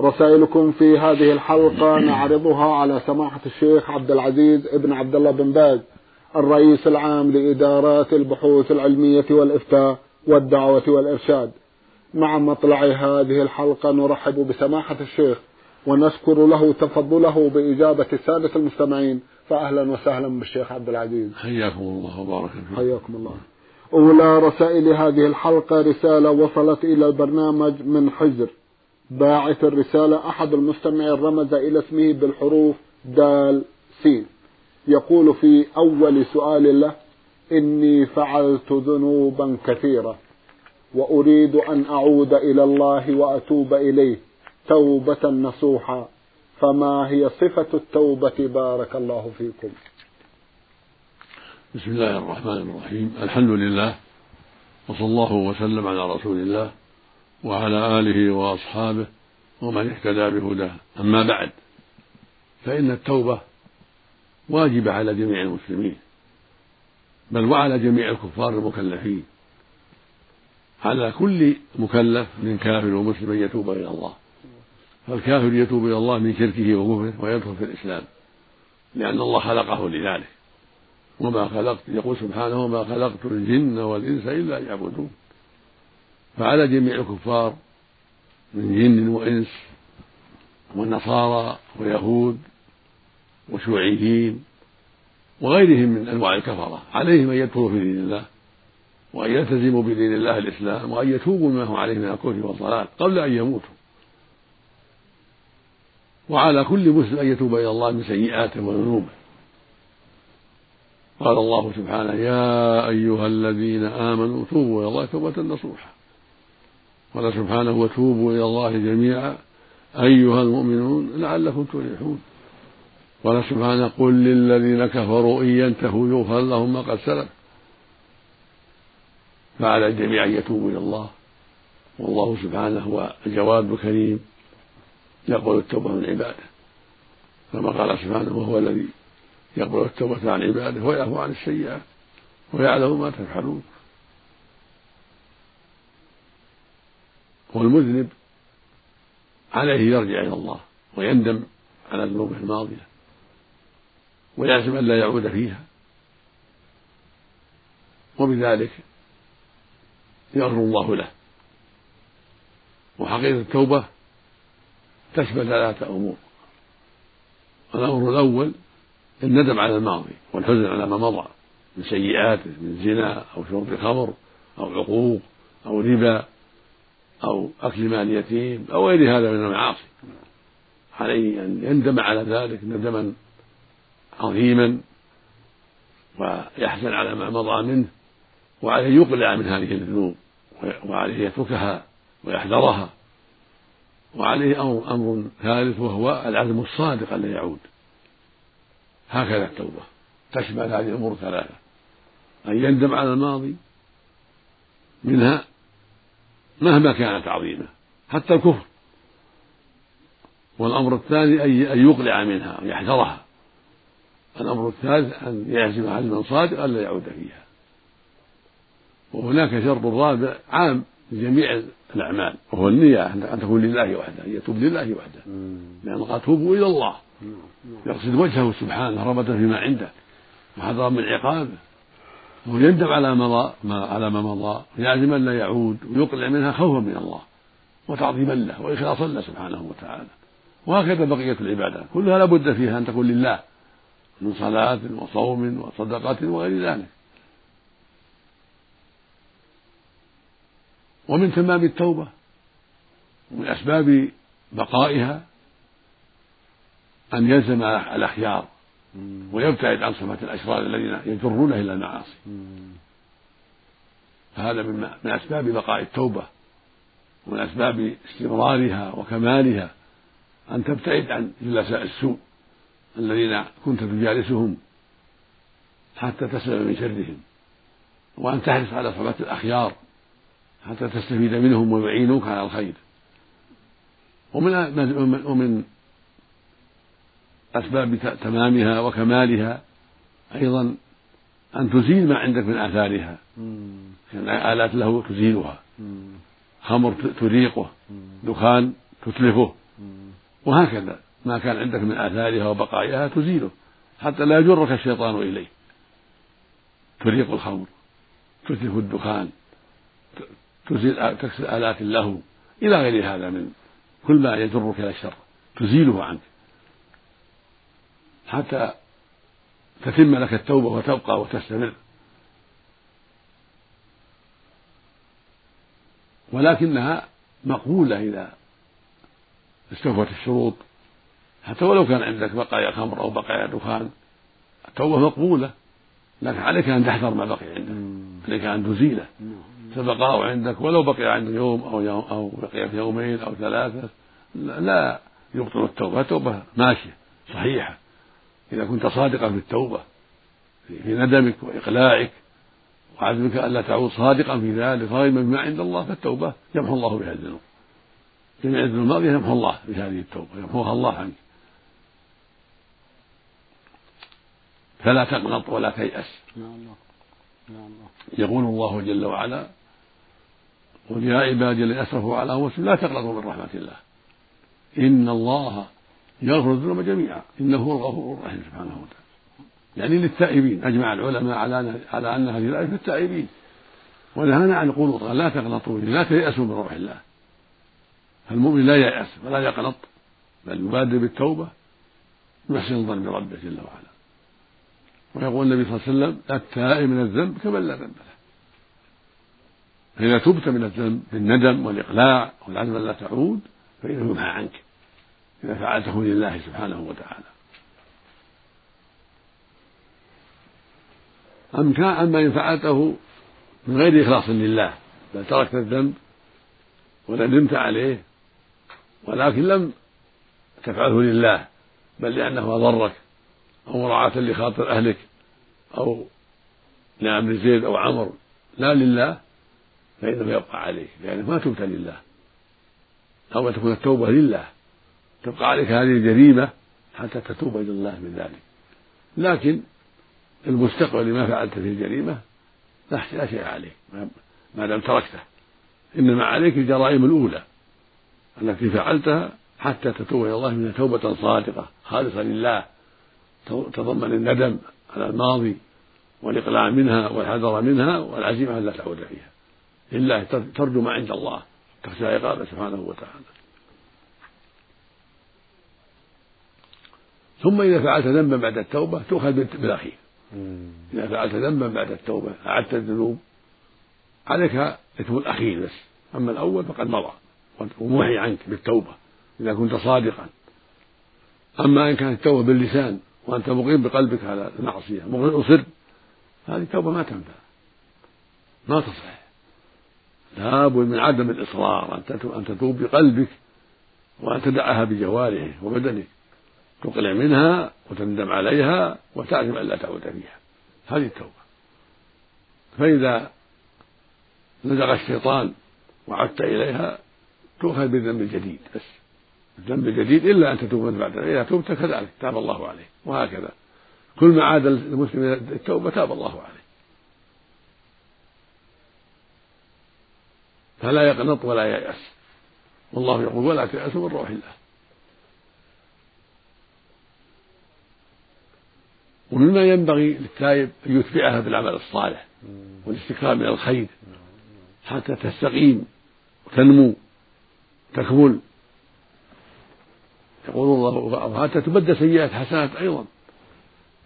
رسائلكم في هذه الحلقة نعرضها على سماحة الشيخ عبد العزيز ابن عبد الله بن باز الرئيس العام لإدارات البحوث العلمية والإفتاء والدعوة والإرشاد. مع مطلع هذه الحلقة نرحب بسماحة الشيخ ونشكر له تفضله بإجابة السادة المستمعين فأهلا وسهلا بالشيخ عبد العزيز. حياكم الله وبارك فيكم حياكم الله. أولى رسائل هذه الحلقة رسالة وصلت إلى البرنامج من حجر. باعث الرسالة أحد المستمعين رمز إلى اسمه بالحروف دال سين يقول في أول سؤال له إني فعلت ذنوبا كثيرة وأريد أن أعود إلى الله وأتوب إليه توبة نصوحا فما هي صفة التوبة بارك الله فيكم؟ بسم الله الرحمن الرحيم الحمد لله وصلى الله وسلم على رسول الله. وعلى آله وأصحابه ومن اهتدى بهداه. أما بعد فإن التوبة واجبة على جميع المسلمين بل وعلى جميع الكفار المكلفين. على كل مكلف من كافر ومسلم أن يتوب إلى الله. فالكافر يتوب إلى الله من شركه وكفره ويدخل في الإسلام لأن الله خلقه لذلك. وما خلقت يقول سبحانه وما خلقت الجن والإنس إلا يعبدون فعلى جميع الكفار من جن وإنس ونصارى ويهود وشيوعيين وغيرهم من أنواع الكفرة عليهم أن يدخلوا في دين الله وأن يلتزموا بدين الله الإسلام وأن يتوبوا مما هم عليه من الكفر والضلال قبل أن يموتوا. وعلى كل مسلم أن يتوب إلى الله من سيئاته وذنوبه. قال الله سبحانه يا أيها الذين آمنوا توبوا إلى الله توبة نصوحا قال سبحانه وتوبوا إلى الله جميعا أيها المؤمنون لعلكم تفلحون. قال سبحانه قل للذين كفروا إن ينتهوا يغفر لهم ما قد سلف. فعلى الجميع أن يتوبوا إلى الله. والله سبحانه هو الجواد الكريم. يقبل التوبة من عباده. كما قال سبحانه وهو الذي يقبل التوبة عن عباده ويعفو عن السيئات ويعلم ما تفعلون. والمذنب عليه يرجع إلى الله ويندم على ذنوبه الماضية ويعزم أن لا يعود فيها وبذلك يغفر الله له وحقيقة التوبة تشمل ثلاثة أمور الأمر الأول الندم على الماضي والحزن على ما مضى من سيئاته من زنا أو شرب خمر أو عقوق أو ربا أو أكل مال يتيم أو غير هذا من المعاصي. عليه أن يندم على ذلك ندما عظيما ويحزن على ما مضى منه وعليه يقلع من هذه الذنوب وعليه يتركها ويحذرها وعليه أمر, ثالث وهو العزم الصادق ألا يعود. هكذا التوبة. تشمل هذه الأمور الثلاثة أن يندم على الماضي منها مهما كانت عظيمة حتى الكفر. والأمر الثاني أن يقلع منها أن يحذرها. الأمر الثالث أن يعزم عزما صادقا ألا يعود فيها. وهناك شرط رابع عام لجميع الأعمال وهو النية أن تكون لله وحده أن يتوب لله وحده. لأن قال توبوا إلى الله. يقصد وجهه سبحانه رغبة فيما عنده وحذرا من عقابه ويندم على مضى ما على ما مضى ويعزم ان لا يعود ويقلع منها خوفا من الله وتعظيما له وإخلاصا له سبحانه وتعالى. وهكذا بقية العبادات كلها لابد فيها أن تكون لله من صلاة وصوم وصدقة وغير ذلك. ومن تمام التوبة ومن أسباب بقائها أن يلزم الأخيار. ويبتعد عن صفة الأشرار الذين يجرونه إلى المعاصي. فهذا من من أسباب بقاء التوبة ومن أسباب استمرارها وكمالها أن تبتعد عن جلساء السوء الذين كنت تجالسهم حتى تسلم من شرهم وأن تحرص على صحبة الأخيار حتى تستفيد منهم ويعينوك على الخير. ومن ومن أسباب تمامها وكمالها أيضا أن تزيل ما عندك من آثارها. كان آلات له تزيلها. خمر تريقه دخان تتلفه. وهكذا ما كان عندك من آثارها وبقاياها تزيله. حتى لا يجرك الشيطان إليه. تريق الخمر تتلف الدخان تزيل تكسر آلات اللهو إلى غير هذا من كل ما يجرك إلى الشر. تزيله عنك. حتى تتم لك التوبة وتبقى وتستمر. ولكنها مقبولة إذا استوفت الشروط. حتى ولو كان عندك بقايا خمر أو بقايا دخان التوبة مقبولة لكن عليك أن تحذر ما بقي عندك. عليك أن تزيله فبقاء عندك ولو بقي عندك يوم أو يوم أو بقي في يومين أو ثلاثة لا يبطل التوبة. التوبة ماشية صحيحة. إذا كنت صادقا في التوبة في ندمك وإقلاعك وعزمك ألا تعود صادقا في ذلك راغبا بما عند الله فالتوبة يمحو الله بها الذنوب. جميع الذنوب الماضية يمحو الله بهذه التوبة يمحوها الله عنك. فلا تقنط ولا تيأس. يقول الله جل وعلا قل يا عبادي الذين أسرفوا على أنفسهم لا تقنطوا من رحمة الله. إن الله يغفر الذنوب جميعا. إنه هو الغفور الرحيم سبحانه وتعالى. يعني للتائبين أجمع العلماء على على أن هذه الآية للتائبين ونهانا عن القنوط لا تقنطوا لا تيأسوا من روح الله. فالمؤمن لا ييأس ولا يقنط بل يبادر بالتوبة يحسن الظن بربه جل وعلا. ويقول النبي صلى الله عليه وسلم التائب من الذنب كمن لا ذنب له. فإذا تبت من الذنب بالندم والإقلاع والعزم لا تعود فإنه يمحى عنك. إذا فعلته لله سبحانه وتعالى. أم كان أما إن فعلته من غير إخلاص لله بل تركت الذنب وندمت عليه ولكن لم تفعله لله بل لأنه أضرك أو مراعاة لخاطر أهلك أو لأمر زيد أو عمر لا لله فإنه يبقى عليك لأنك ما تبت لله أو تكون التوبة لله. تبقى عليك هذه الجريمة حتى تتوب إلى الله من ذلك. لكن المستقبل لما فعلت في الجريمة لا شيء عليك ما دام تركته. إنما عليك الجرائم الأولى التي فعلتها حتى تتوب إلى الله منها توبة صادقة خالصة لله. تضمن الندم على الماضي والإقلاع منها والحذر منها والعزيمة أن لا تعود فيها. لله ترجو ما عند الله تخشى عقابه سبحانه وتعالى. ثم إذا فعلت ذنبا بعد التوبة تؤخذ بالأخير. إذا فعلت ذنبا بعد التوبة أعدت الذنوب عليك إثم الأخير بس. أما الأول فقد مضى ومحي عنك بالتوبة إذا كنت صادقا. أما إن كانت التوبة باللسان وأنت مقيم بقلبك على المعصية مصر هذه التوبة ما تنفع. ما تصح. لابد من عدم الإصرار أن تتوب بقلبك وأن تدعها بجوارحك وبدنك تقلع منها وتندم عليها وتعزم ألا تعود فيها. هذه التوبة. فإذا نزغ الشيطان وعدت إليها تؤخذ بالذنب الجديد بس. الذنب الجديد إلا أن تتوب بعد. إذا تبت كذلك تاب الله عليه. وهكذا. كل ما عاد المسلم التوبة تاب الله عليه. فلا يقنط ولا ييأس. والله يقول ولا تيأسوا من روح الله. ومما ينبغي للتائب أن يتبعها بالعمل الصالح والاستكثار من الخير. حتى تستقيم وتنمو تكمل يقول الله وحتى تبدل سيئات حسنات أيضا.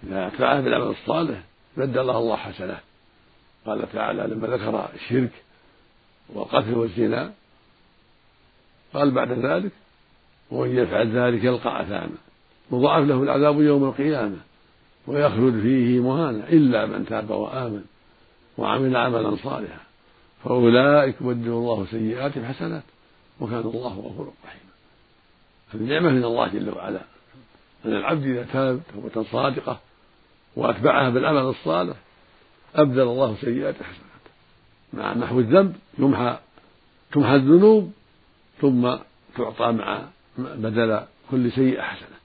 إذا أتبعها بالعمل الصالح بدل الله الله حسنات قال تعالى لما ذكر الشرك والقتل والزنا قال بعد ذلك ومن يفعل ذلك يلقى أثاما. يضاعف له العذاب يوم القيامة. ويخلد فيه مهانا إلا من تاب وآمن وعمل عملا صالحا فأولئك يبدل الله سيئاتهم حسنات وكان الله غفورا رحيما. هذه نعمة من الله جل وعلا. أن العبد إذا تاب توبة صادقة وأتبعها بالعمل الصالح أبدل الله سيئات حسنات. مع محو الذنب يمحى تمحى الذنوب ثم تعطى مع بدل كل سيئة حسنة.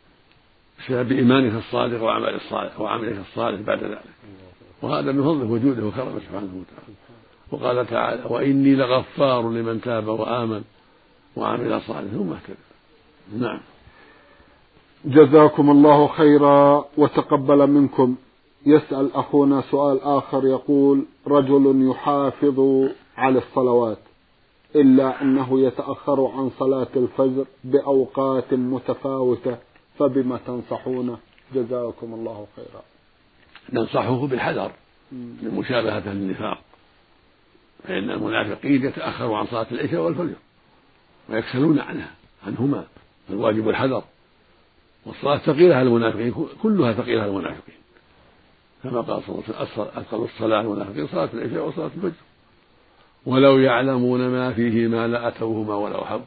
بسبب الصادق وعمل الصالح وعملك الصالح بعد ذلك. وهذا من فضله وجوده وكرمه سبحانه وتعالى. وقال تعالى وإني لغفار لمن تاب وآمن وعمل صالحا. ثم اهتدى. نعم. جزاكم الله خيرا وتقبل منكم. يسأل أخونا سؤال آخر يقول رجل يحافظ على الصلوات إلا أنه يتأخر عن صلاة الفجر بأوقات متفاوتة فبما تنصحونه جزاكم الله خيرا. ننصحه بالحذر من مشابهة النفاق. فإن المنافقين يتأخروا عن صلاة العشاء والفجر ويكسلون عنها عنهما. فالواجب الحذر. والصلاة ثقيلة على المنافقين كلها ثقيلة على المنافقين. كما قال صلى الله عليه وسلم أثقل الصلاة على المنافقين صلاة العشاء وصلاة الفجر. ولو يعلمون ما فيهما لأتوهما ولو حبا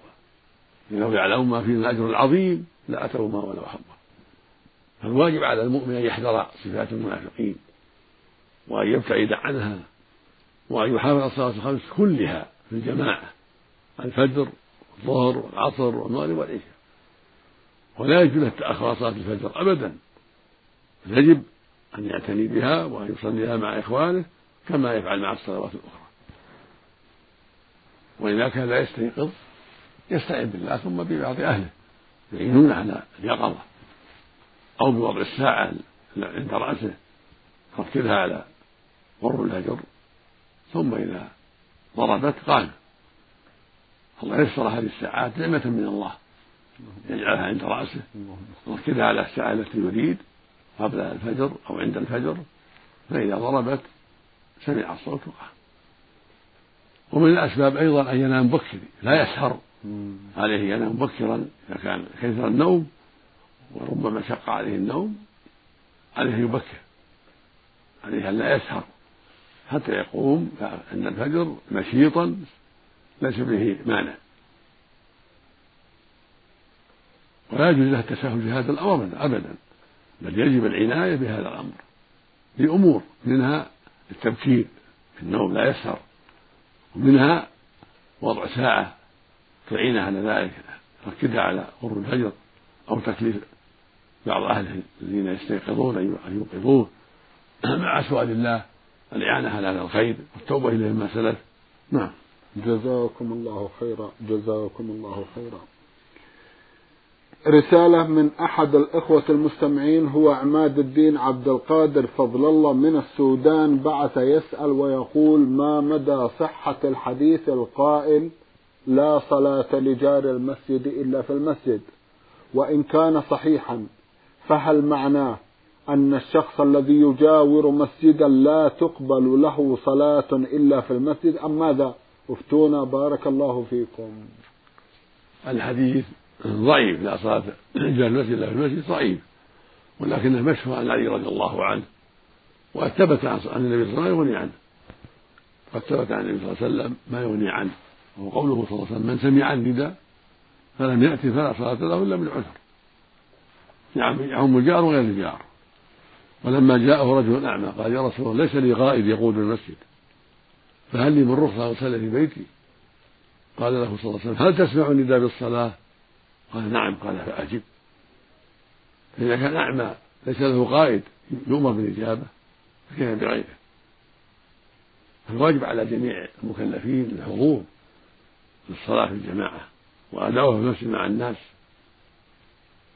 لو يعلمون ما فيهما الأجر العظيم لأتوهما ولو حبا فالواجب على المؤمن أن يحذر صفات المنافقين وأن يبتعد عنها وأن يحافظ على الصلاة الخمس كلها في الجماعة الفجر الظهر والعصر والمغرب والعشاء. ولا يجوز له عن صلاة الفجر أبدا. يجب أن يعتني بها وأن يصليها مع إخوانه كما يفعل مع الصلوات الأخرى. وإذا كان لا يستيقظ يستعين بالله ثم ببعض أهله. يعينون على اليقظة أو بوضع الساعة عند رأسه يركزها على قرب الفجر ثم إذا ضربت قام الله يسر هذه الساعات نعمة من الله. يجعلها عند رأسه ويركزها على الساعة التي يريد قبل الفجر أو عند الفجر. فإذا ضربت سمع الصوت وقام ومن الأسباب أيضا أن ينام بكر لا يسهر. عليه ينام مبكرا إذا كان كثر النوم وربما شق عليه النوم عليه يبكر عليه أن لا يسهر. حتى يقوم عند الفجر نشيطا ليس به مانع. ولا يجوز له التساهل في هذا الأمر أبدا بل يجب العناية بهذا الأمر لأمور منها التبكير في النوم لا يسهر ومنها وضع ساعة تعينه على ذلك ركدها على قرب الفجر أو تكليف بعض أهله الذين يستيقظون أن يوقظوه. مع سؤال الله الإعانة على هذا الخير؟ والتوبة إليه ما سلف؟ نعم. جزاكم الله خيرا جزاكم الله خيرا. رسالة من أحد الإخوة المستمعين هو عماد الدين عبد القادر فضل الله من السودان بعث يسأل ويقول ما مدى صحة الحديث القائل لا صلاة لجار المسجد إلا في المسجد. وإن كان صحيحا فهل معناه أن الشخص الذي يجاور مسجدا لا تقبل له صلاة إلا في المسجد؟ أم ماذا؟ افتونا بارك الله فيكم. الحديث ضعيف لا صلاة جار المسجد إلا في المسجد ضعيف. ولكنه مشهور عن علي رضي الله عنه وقد ثبت عن النبي صلى الله عليه وسلم يغني عنه قد ثبت عن النبي صلى الله عليه وسلم ما يغني عنه. وهو قوله صلى الله عليه وسلم من سمع النداء فلم يأتي فلا صلاة له إلا من عذر. يعم الجار وغير الجار. ولما جاءه رجل أعمى قال يا رسول الله ليس لي غائب يقود المسجد. فهل لي من رخصة أصلي في بيتي؟ قال له صلى الله عليه وسلم هل تسمع النداء بالصلاة؟ قال نعم. قال فأجب. فإذا كان أعمى ليس له قائد يؤمر بالإجابة فكيف بغيره فالواجب على جميع المكلفين الحضور. للصلاة في الجماعة وأداؤها في المسجد مع الناس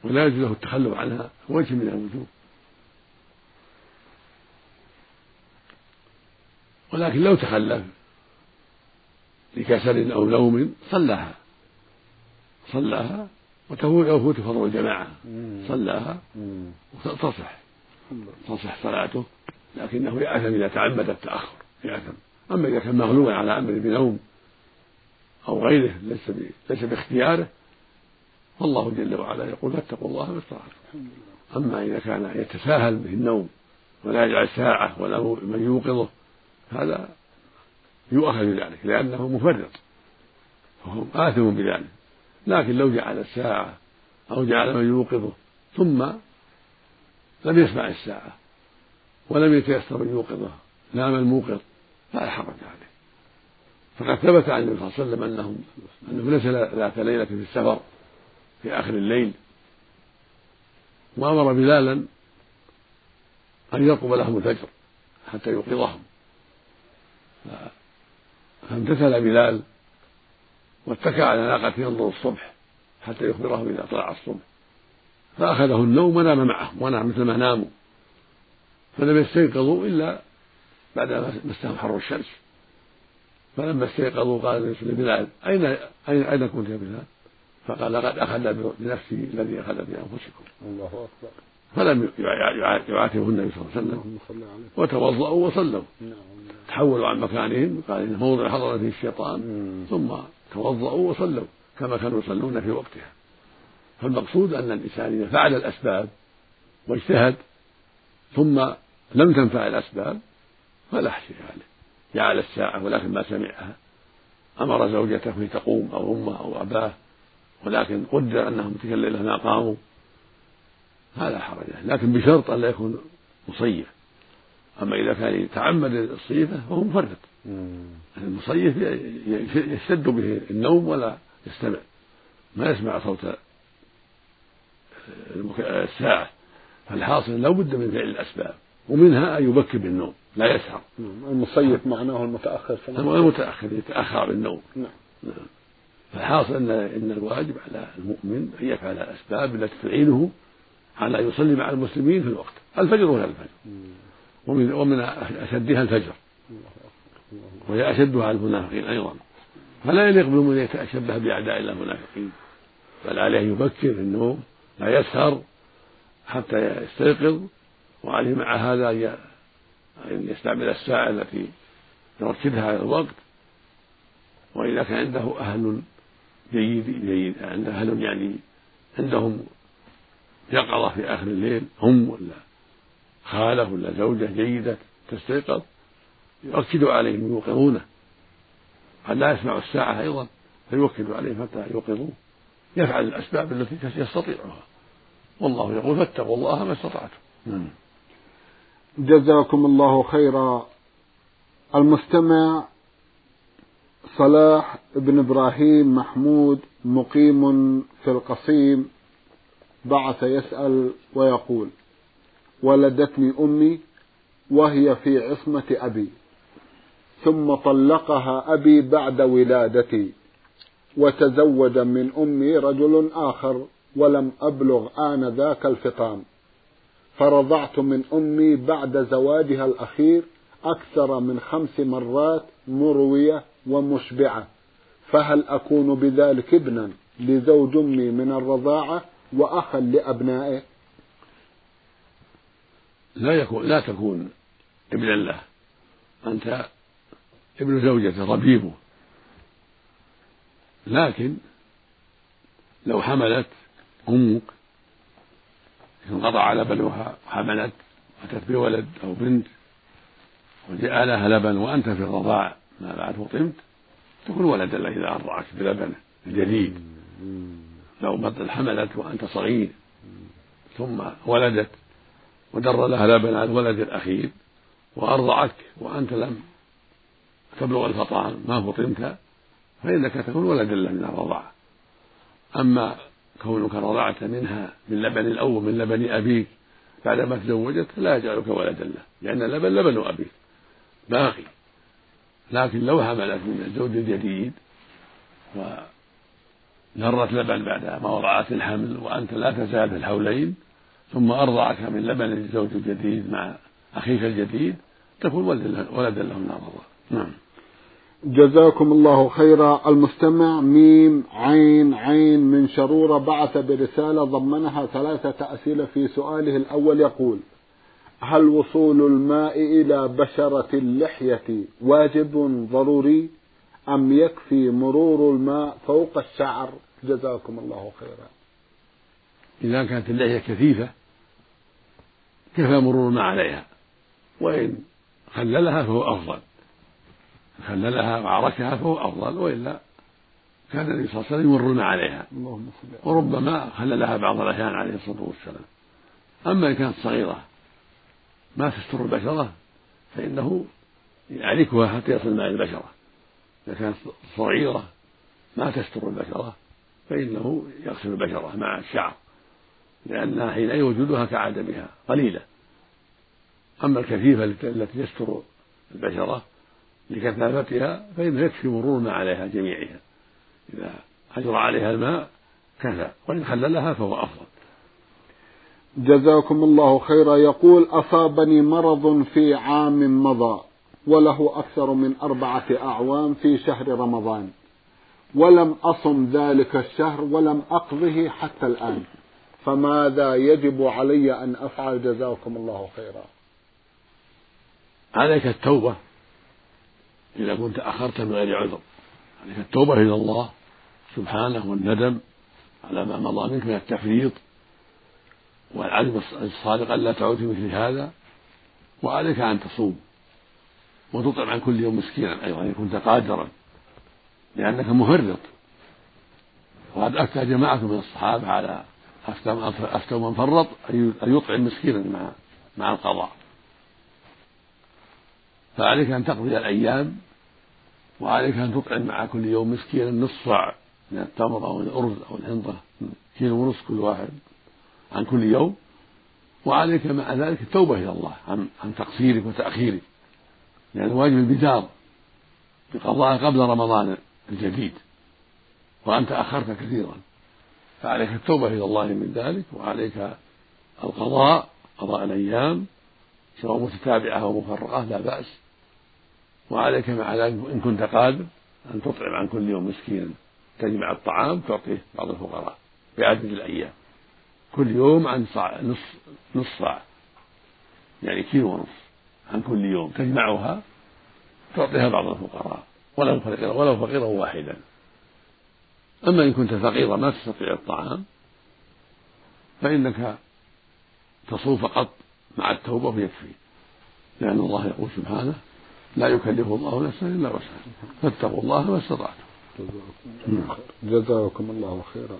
ولا يجوز له التخلف عنها وجه من الوجوه. ولكن لو تخلف لكسل أو نوم صلاها. صلاها ويفوت فضل الجماعة. صلاها وتصح. تصح صلاته لكنه يأثم إذا تعمد التأخر يأثم. أما إذا كان مغلوبا على أمر بنوم أو غيره ليس ليس باختياره. فالله جل وعلا يقول فاتقوا الله ما أما إذا كان يتساهل به النوم ولا يجعل ساعة ولا من يوقظه هذا يؤخذ بذلك لأنه مفرط. فهو آثم بذلك. لكن لو جعل الساعة أو جعل من يوقظه ثم لم يسمع الساعة ولم يتيسر أن يوقظه نام الموقظ فلا حرج عليه. فقد ثبت عن النبي صلى الله عليه وسلم أنه أنه نزل ذات ليلة في السفر في آخر الليل. وأمر بلالا أن يرقب لهم الفجر حتى يوقظهم. فامتثل بلال واتكى على ناقته ينظر الصبح حتى يخبرهم إذا طلع الصبح. فأخذه النوم ونام معهم ونام مثل ما ناموا. فلم يستيقظوا إلا بعد ما مسهم حر الشمس. فلما استيقظوا قال لبلال أين أين أين كنت يا بلال؟ فقال لقد أخذ بنفسي الذي أخذ بأنفسكم. الله أكبر. فلم يعاتبه النبي صلى الله عليه وسلم. وتوضأوا وصلوا. نعم. تحولوا عن مكانهم قال إن موضع حضر فيه الشيطان ثم توضأوا وصلوا كما كانوا يصلون في وقتها. فالمقصود أن الإنسان إذا فعل الأسباب واجتهد ثم لم تنفع الأسباب فلا شيء عليه جعل الساعة ولكن ما سمعها. أمر زوجته في تقوم أو أمه أو أباه ولكن قدر أنهم تلك الليلة ما قاموا. هذا حرج. لكن بشرط أن لا يكون مصيف أما إذا كان يتعمد الصيفة فهو مفرط. المصيف يشتد به النوم ولا يستمع. ما يسمع صوت الساعة. فالحاصل لا بد من فعل الأسباب. ومنها أن يبكر بالنوم لا يسهر. المصيف معناه المتأخر المتأخر يتأخر بالنوم. نعم. نعم. فالحاصل أن إن الواجب على المؤمن أن يفعل الأسباب التي تعينه على أن يصلي مع المسلمين في الوقت. الفجر ولا الفجر. ومن ومن أشدها الفجر. وهي أشدها على المنافقين أيضا. فلا يليق بالمؤمن أن يتشبه بأعداء الله المنافقين. بل عليه أن يبكر في النوم لا يسهر حتى يستيقظ وعليه مع هذا أن يستعمل الساعة التي يركزها على الوقت وإذا كان عنده أهل جيد جيد عنده أهل يعني عندهم يقظة في آخر الليل هم ولا خالة ولا زوجة جيدة تستيقظ يؤكد عليهم يوقظونه. قد لا يسمع الساعة أيضا فيوكد عليهم حتى يوقظوه. يفعل الأسباب التي يستطيعها. والله يقول فاتقوا الله ما استطعتم. نعم. جزاكم الله خيرا. المستمع صلاح بن إبراهيم محمود مقيم في القصيم بعث يسأل ويقول ولدتني أمي وهي في عصمة أبي ثم طلقها أبي بعد ولادتي وتزوج من أمي رجل آخر ولم أبلغ آنذاك الفطام. فرضعت من أمي بعد زواجها الأخير أكثر من خمس مرات مروية ومشبعة فهل أكون بذلك ابنا لزوج أمي من الرضاعة وأخا لأبنائه؟ لا يكون لا تكون ابنا له أنت ابن زوجته ربيبه. لكن لو حملت أمك انقطع لبنها وحملت أتت بولد أو بنت وجاء لها لبن وأنت في الرضاع ما بعد فطمت تكون ولدا له إذا أرضعك بلبنه الجديد لو بطل حملت وأنت صغير ثم ولدت ودر لها لبن على الولد الأخير وأرضعك وأنت لم تبلغ الفطام ما فطمت فإنك تكون ولدا له من الرضاعة أما كونك رضعت منها من لبن الأول من لبن أبيك بعدما تزوجت لا يجعلك ولدا له لأن اللبن لبن أبيك. باقي. لكن لو حملت من الزوج الجديد ونرت لبن بعد ما وضعت الحمل وأنت لا تزال الحولين ثم أرضعك من لبن الزوج الجديد مع أخيك الجديد تكون ولدا له من الرضا نعم. جزاكم الله خيرا. المستمع ميم عين عين من شرورة بعث برسالة ضمنها ثلاثة أسئلة في سؤاله الأول يقول هل وصول الماء إلى بشرة اللحية واجب ضروري أم يكفي مرور الماء فوق الشعر؟ جزاكم الله خيرا. إذا كانت اللحية كثيفة كفى مرور الماء عليها وإن خللها فهو أفضل. خللها وعركها فهو أفضل وإلا كان النبي صلى الله عليه وسلم يمرون عليها. وربما خللها بعض الأحيان عليه الصلاة والسلام. أما إن كانت صغيرة ما تستر البشرة فإنه يعركها حتى يصل ماء البشرة. إذا كانت صغيرة ما تستر البشرة فإنه يغسل البشرة مع الشعر لأنها حين وجودها كعدمها قليلة. أما الكثيفة التي تستر البشرة لكثافتها فإنه يكفي مرور ما عليها جميعها. إذا أجرى عليها الماء كفى وإن خللها فهو أفضل. جزاكم الله خيرا. يقول أصابني مرض في عام مضى وله أكثر من أربعة أعوام في شهر رمضان. ولم أصم ذلك الشهر ولم أقضه حتى الآن. فماذا يجب علي أن أفعل؟ جزاكم الله خيرا. عليك التوبة. إذا كنت أخرت من غير عذر. عليك التوبة إلى الله سبحانه والندم على ما مضى منك من التفريط والعزم الصادق ألا تعود في مثل هذا وعليك أن تصوم وتطعم عن كل يوم مسكينا أيضا إن كنت قادرا لأنك مفرط. وقد أفتى جماعة من الصحابة على أفتى من فرط أن يطعم مسكينا مع مع القضاء. فعليك أن تقضي الأيام وعليك أن تطعم مع كل يوم مسكينا نصف صاع من التمر أو الأرز أو الحنطة كيلو ونصف كل واحد عن كل يوم. وعليك مع ذلك التوبة إلى الله عن عن تقصيرك وتأخيرك لأن واجب البدار بقضاء قبل رمضان الجديد وأنت أخرت كثيرا. فعليك التوبة إلى الله من ذلك وعليك القضاء قضاء الأيام سواء متتابعة أو مفرقة لا بأس. وعليك مع ذلك إن كنت قادر أن تطعم عن كل يوم مسكينا تجمع الطعام تعطيه بعض الفقراء بعدد الأيام. كل يوم عن صاع نصف نصف صاع. يعني كيلو ونصف عن كل يوم. تجمعها تعطيها بعض الفقراء. ولو فقيرا ولو فقيرا واحدا. أما إن كنت فقيرا ما تستطيع الطعام فإنك تصوم فقط مع التوبة ويكفي. لأن الله يقول سبحانه لا يكلف الله نفسا إلا وسعها. فاتقوا الله ما استطعتم جزاكم الله خيرا.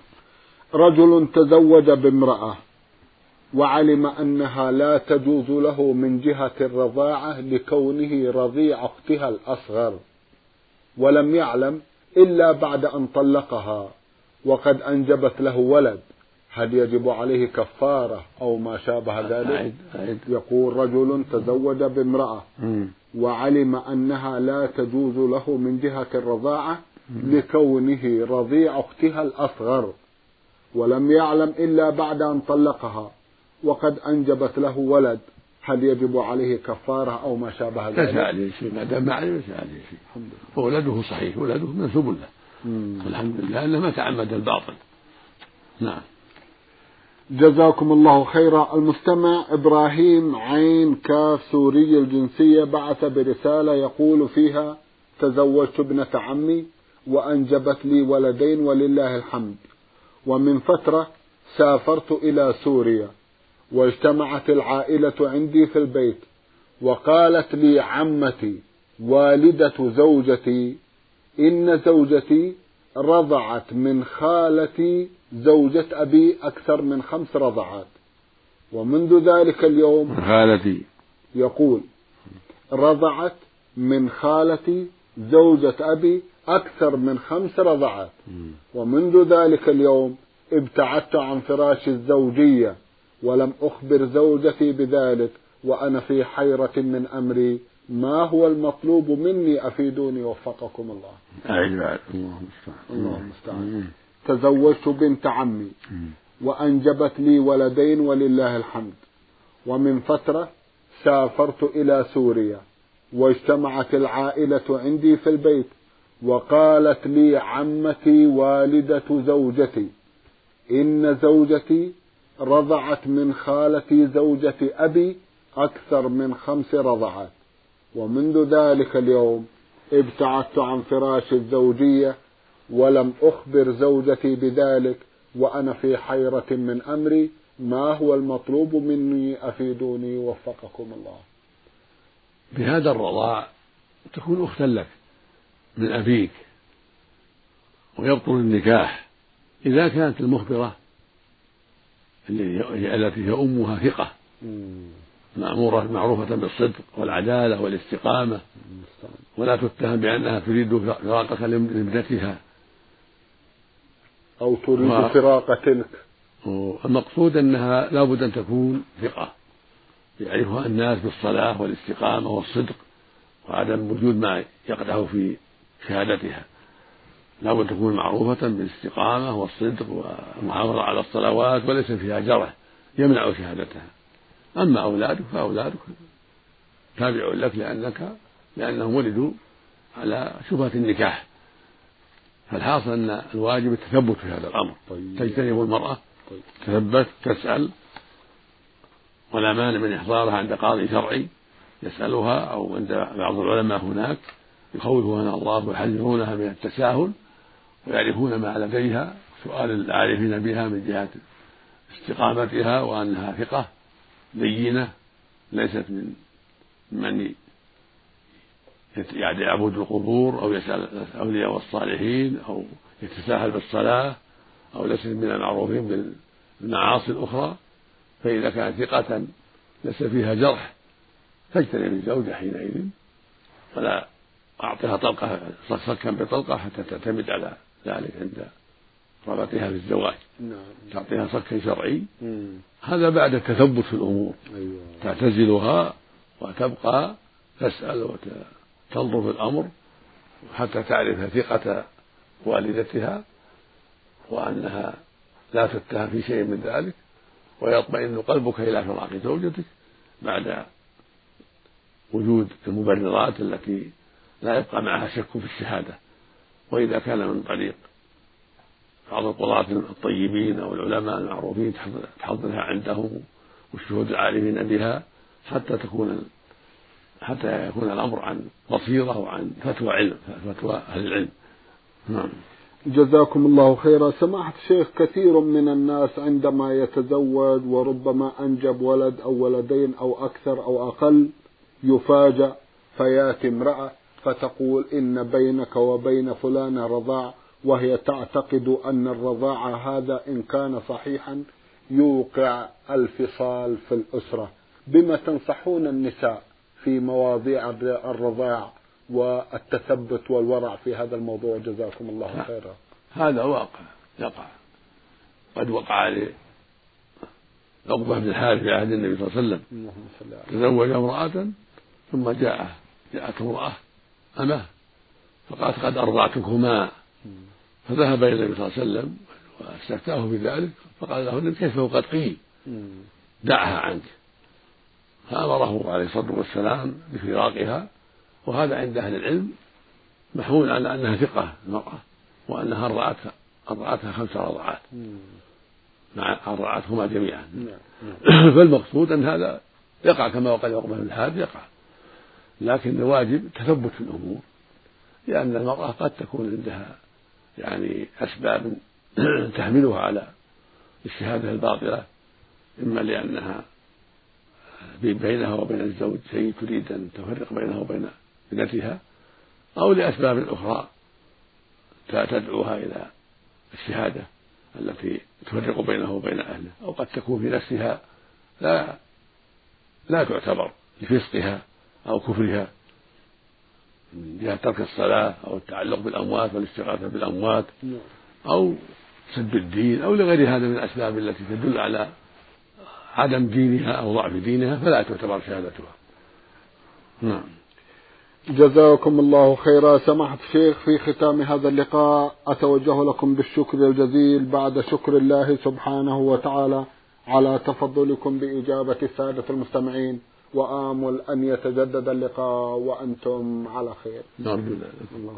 رجل تزوج بامرأة وعلم أنها لا تجوز له من جهة الرضاعة لكونه رضيع أختها الأصغر ولم يعلم إلا بعد أن طلقها وقد أنجبت له ولد. هل يجب عليه كفارة أو ما شابه ذلك؟ يقول رجل تزوج بامرأة وعلم أنها لا تجوز له من جهة الرضاعة لكونه رضيع أختها الأصغر ولم يعلم إلا بعد أن طلقها وقد أنجبت له ولد. هل يجب عليه كفارة أو ما شابه ذلك؟ ليس عليه شيء ما دام ما عليه ليس عليه شيء وولده صحيح ولده منسوب له الحمد لله أنه ما تعمد الباطل. نعم. جزاكم الله خيرا. المستمع إبراهيم عين كاف سوري الجنسية بعث برسالة يقول فيها تزوجت ابنة عمي وأنجبت لي ولدين ولله الحمد. ومن فترة سافرت إلى سوريا واجتمعت العائلة عندي في البيت وقالت لي عمتي والدة زوجتي إن زوجتي رضعت من خالتي زوجة أبي أكثر من خمس رضعات. ومنذ ذلك اليوم خالتي. يقول رضعت من خالتي زوجة أبي أكثر من خمس رضعات. ومنذ ذلك اليوم ابتعدت عن فراش الزوجية ولم أخبر زوجتي بذلك وأنا في حيرة من أمري. ما هو المطلوب مني أفيدوني وفقكم الله. بعد الله المستعان الله المستعان تزوجت بنت عمي وأنجبت لي ولدين ولله الحمد. ومن فترة سافرت إلى سوريا واجتمعت العائلة عندي في البيت وقالت لي عمتي والدة زوجتي. إن زوجتي رضعت من خالتي زوجة أبي أكثر من خمس رضعات. ومنذ ذلك اليوم ابتعدت عن فراش الزوجية ولم أخبر زوجتي بذلك وأنا في حيرة من أمري. ما هو المطلوب مني؟ أفيدوني وفقكم الله. بهذا الرضاع تكون أختا لك من أبيك ويبطل النكاح. إذا كانت المخبرة التي هي أمها ثقة. مأمورة معروفة بالصدق والعدالة والاستقامة. ولا تتهم بأنها تريد فراقك لابنتها. أو تريد و... فراق تلك. المقصود أنها لا بد أن تكون ثقة. يعرفها الناس بالصلاة والاستقامة والصدق وعدم وجود ما يقدح في شهادتها. لا بد تكون معروفة بالاستقامة والصدق والمحافظة على الصلوات وليس فيها جرح. يمنع شهادتها. أما أولادك فأولادك تابع لك لأنك لأنهم ولدوا على شبهة النكاح. فالحاصل أن الواجب التثبت في هذا الأمر. طيب. تجتنب المرأة طيب. تثبت تسأل ولا مانع من إحضارها عند قاضي شرعي. يسألها أو عند بعض العلماء هناك. يخوفها الله ويحذرونها من التساهل ويعرفون ما لديها سؤال العارفين بها من جهة استقامتها وأنها ثقة. دينة ليست من من يعني يعبد القبور أو يسأل الأولياء والصالحين أو يتساهل بالصلاة أو ليست من المعروفين بالمعاصي الأخرى فإذا كانت ثقة ليس فيها جرح فاجتنب الزوجة حينئذ ولا أعطها طلقة صكا بطلقة حتى تعتمد على ذلك عند رغبتها في الزواج نعم. تعطيها صكا شرعي مم. هذا بعد التثبت في الأمور أيوة. تعتزلها وتبقى تسأل وتنظر في الأمر حتى تعرف ثقة والدتها وأنها لا تتهم في شيء من ذلك ويطمئن قلبك إلى فراق زوجتك بعد وجود المبررات التي لا يبقى معها شك في الشهادة وإذا كان من طريق بعض القضاة الطيبين أو العلماء المعروفين تحضرها عندهم والشهود العارفين بها حتى تكون حتى يكون الأمر عن بصيرة وعن فتوى علم فتوى أهل العلم. نعم. جزاكم الله خيرا. سماحة الشيخ كثير من الناس عندما يتزوج وربما أنجب ولد أو ولدين أو أكثر أو أقل يفاجأ فيأتي امرأة فتقول إن بينك وبين فلان رضاع وهي تعتقد أن الرضاعة هذا إن كان صحيحا يوقع الفصال في الأسرة. بما تنصحون النساء في مواضيع الرضاع والتثبت والورع في هذا الموضوع جزاكم الله خيرا. هذا واقع يقع. قد وقع عقبة بن الحارث في عهد النبي صلى الله عليه وسلم. تزوج امرأة ثم جاء جاءت امرأة أمه فقالت قد أرضعتكما. فذهب إلى النبي صلى الله عليه وسلم واستفتاه بذلك فقال له كيف قد قيل؟ دعها عنك. فأمره عليه الصلاة والسلام بفراقها وهذا عند أهل العلم محمول على أنها ثقة المرأة وأنها أرضعتها أرضعتها خمس رضعات. مع أرضعتهما جميعا. نعم. فالمقصود أن هذا يقع كما وقع عقبة بن الحارث يقع. لكن الواجب تثبت في الأمور لأن المرأة قد تكون عندها يعني أسباب تحملها على الشهادة الباطلة إما لأنها بينها وبين الزوج شيء تريد أن تفرق بينه وبين ابنتها أو لأسباب أخرى تدعوها إلى الشهادة التي تفرق بينه وبين أهله أو قد تكون في نفسها لا لا تعتبر لفسقها أو كفرها. من جهة ترك الصلاة أو التعلق بالأموات والاستغاثة بالأموات. أو سب الدين أو لغير هذا من الأسباب التي تدل على عدم دينها أو ضعف دينها فلا تعتبر شهادتها. نعم. جزاكم الله خيرا. سماحة الشيخ في ختام هذا اللقاء أتوجه لكم بالشكر الجزيل بعد شكر الله سبحانه وتعالى على تفضلكم بإجابة السادة المستمعين. وآمل أن يتجدد اللقاء وأنتم على خير. نرجو ذلك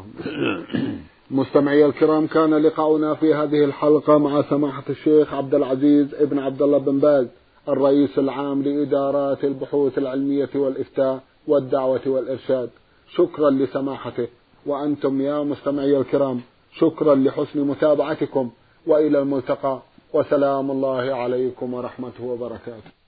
مستمعي الكرام كان لقاؤنا في هذه الحلقة مع سماحة الشيخ عبد العزيز ابن عبد الله بن باز الرئيس العام لإدارات البحوث العلمية والإفتاء والدعوة والإرشاد. شكرا لسماحته. وأنتم يا مستمعي الكرام شكرا لحسن متابعتكم. وإلى الملتقى. وسلام الله عليكم ورحمته وبركاته.